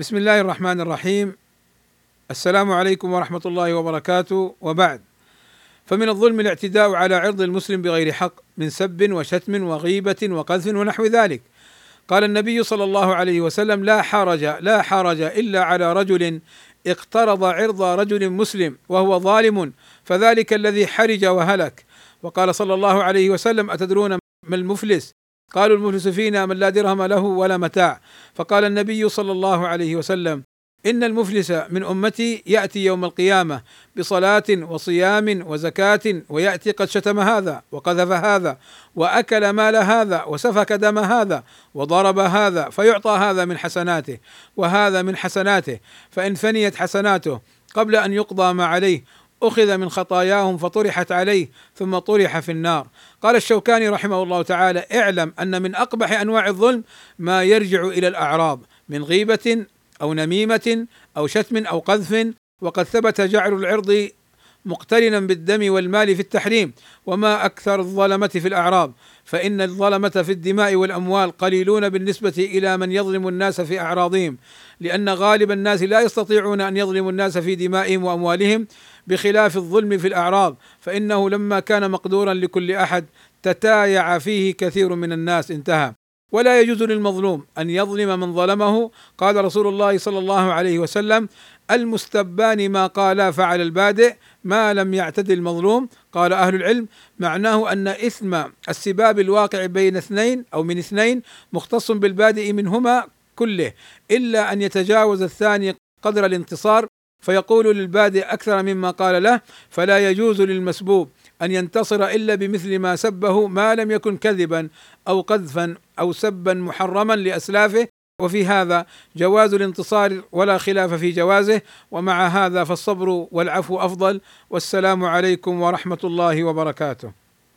بسم الله الرحمن الرحيم. السلام عليكم ورحمة الله وبركاته. وبعد. فمن الظلم الاعتداء على عرض المسلم بغير حق من سب وشتم وغيبة وقذف ونحو ذلك. قال النبي صلى الله عليه وسلم لا حرج لا حرج إلا على رجل اقترض عرض رجل مسلم وهو ظالم فذلك الذي حرج وهلك. وقال صلى الله عليه وسلم أتدرون ما المفلس؟ قالوا المفلس فينا من لا درهم له ولا متاع. فقال النبي صلى الله عليه وسلم إن المفلس من أمتي يأتي يوم القيامة بصلاة وصيام وزكاة ويأتي قد شتم هذا وقذف هذا وأكل مال هذا وسفك دم هذا وضرب هذا فيعطى هذا من حسناته وهذا من حسناته. فإن فنيت حسناته قبل أن يقضى ما عليه أخذ من خطاياهم فطرحت عليه ثم طرح في النار. قال الشوكاني رحمه الله تعالى اعلم أن من أقبح أنواع الظلم ما يرجع إلى الاعراض من غيبة أو نميمة أو شتم أو قذف وقد ثبت جعل العرض مقترنا بالدم والمال في التحريم وما أكثر الظلمة في الاعراض فإن الظلمة في الدماء والأموال قليلون بالنسبة إلى من يظلم الناس في أعراضهم لأن غالب الناس لا يستطيعون أن يظلموا الناس في دمائهم وأموالهم بخلاف الظلم في الاعراض فإنه لما كان مقدورا لكل أحد تتايع فيه كثير من الناس. انتهى. ولا يجوز للمظلوم أن يظلم من ظلمه. قال رسول الله صلى الله عليه وسلم المستبان ما قالا فعل البادئ ما لم يعتد المظلوم. قال أهل العلم معناه أن إثم السباب الواقع بين اثنين أو من اثنين مختص بالبادئ منهما كله إلا أن يتجاوز الثاني قدر الانتصار فيقول للبادئ أكثر مما قال له فلا يجوز للمسبوب أن ينتصر إلا بمثل ما سبه ما لم يكن كذبا أو قذفا أو سبا محرما لأسلافه وفي هذا جواز الانتصار ولا خلاف في جوازه ومع هذا فالصبر والعفو أفضل والسلام عليكم ورحمة الله وبركاته.